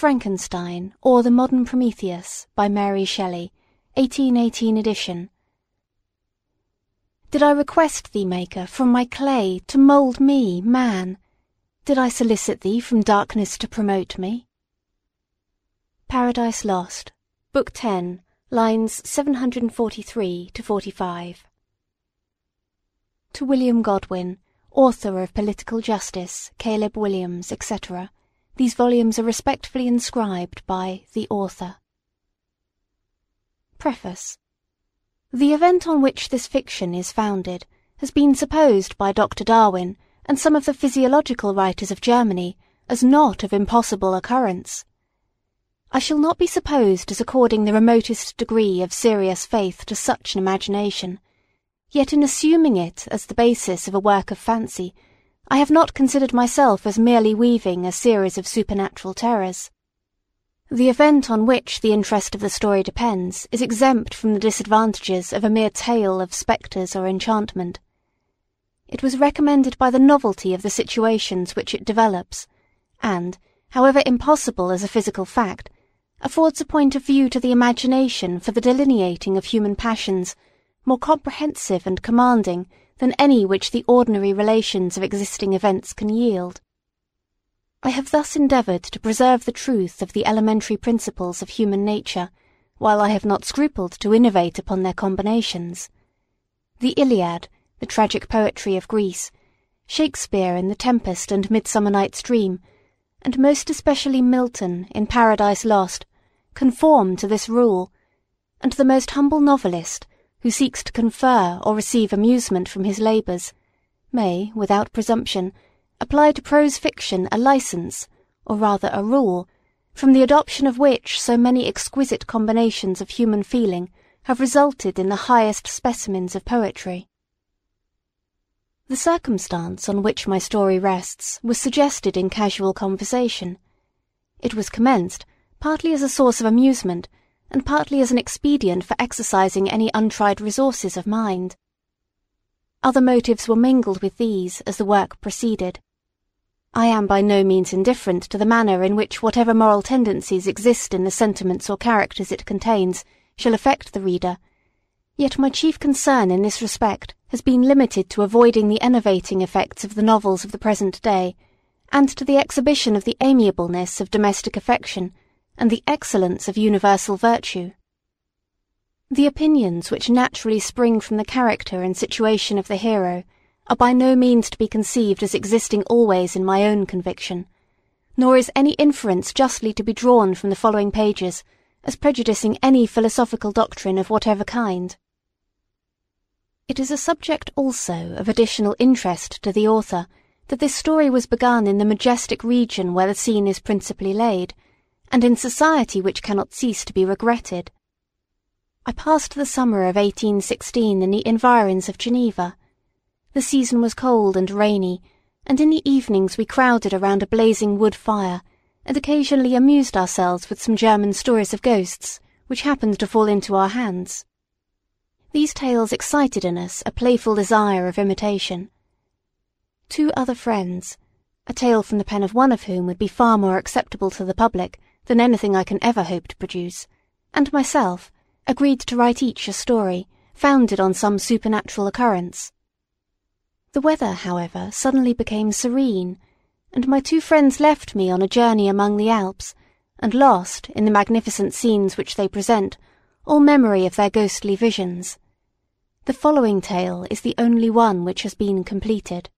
Frankenstein or the Modern Prometheus by Mary Shelley, 1818 edition. Did I request thee, Maker, from my clay to mould me, man? Did I solicit thee from darkness to promote me? Paradise Lost, Book 10, lines 743 to 45. To William Godwin, author of Political Justice, Caleb Williams, etc., these volumes are respectfully inscribed by the author. Preface The event on which this fiction is founded has been supposed by Dr. Darwin and some of the physiological writers of Germany as not of impossible occurrence. I shall not be supposed as according the remotest degree of serious faith to such an imagination, yet in assuming it as the basis of a work of fancy, I have not considered myself as merely weaving a series of supernatural terrors. The event on which the interest of the story depends is exempt from the disadvantages of a mere tale of spectres or enchantment. It was recommended by the novelty of the situations which it develops, and, however impossible as a physical fact, affords a point of view to the imagination for the delineating of human passions more comprehensive and commanding than any which the ordinary relations of existing events can yield. I have thus endeavoured to preserve the truth of the elementary principles of human nature, while I have not scrupled to innovate upon their combinations. The Iliad, the tragic poetry of Greece, Shakespeare in The Tempest and Midsummer Night's Dream, and most especially Milton in Paradise Lost, conform to this rule, and the most humble novelist, who seeks to confer or receive amusement from his labours, may, without presumption, apply to prose fiction a license, or rather a rule, from the adoption of which so many exquisite combinations of human feeling have resulted in the highest specimens of poetry. The circumstance on which my story rests was suggested in casual conversation. It was commenced, partly as a source of amusement, and partly as an expedient for exercising any untried resources of mind. Other motives were mingled with these as the work proceeded. I am by no means indifferent to the manner in which whatever moral tendencies exist in the sentiments or characters it contains shall affect the reader, yet my chief concern in this respect has been limited to avoiding the enervating effects of the novels of the present day, and to the exhibition of the amiableness of domestic affection and the excellence of universal virtue. The opinions which naturally spring from the character and situation of the hero are by no means to be conceived as existing always in my own conviction, nor is any inference justly to be drawn from the following pages as prejudicing any philosophical doctrine of whatever kind. It is a subject also of additional interest to the author that this story was begun in the majestic region where the scene is principally laid, and in society which cannot cease to be regretted. I passed the summer of 1816 in the environs of Geneva. The season was cold and rainy, and in the evenings we crowded around a blazing wood fire and occasionally amused ourselves with some German stories of ghosts which happened to fall into our hands. These tales excited in us a playful desire of imitation. Two other friends, a tale from the pen of one of whom would be far more acceptable to the public than anything I can ever hope to produce, and myself agreed to write each a story founded on some supernatural occurrence. The weather, however, suddenly became serene, and my two friends left me on a journey among the Alps, and lost, in the magnificent scenes which they present, all memory of their ghostly visions. The following tale is the only one which has been completed.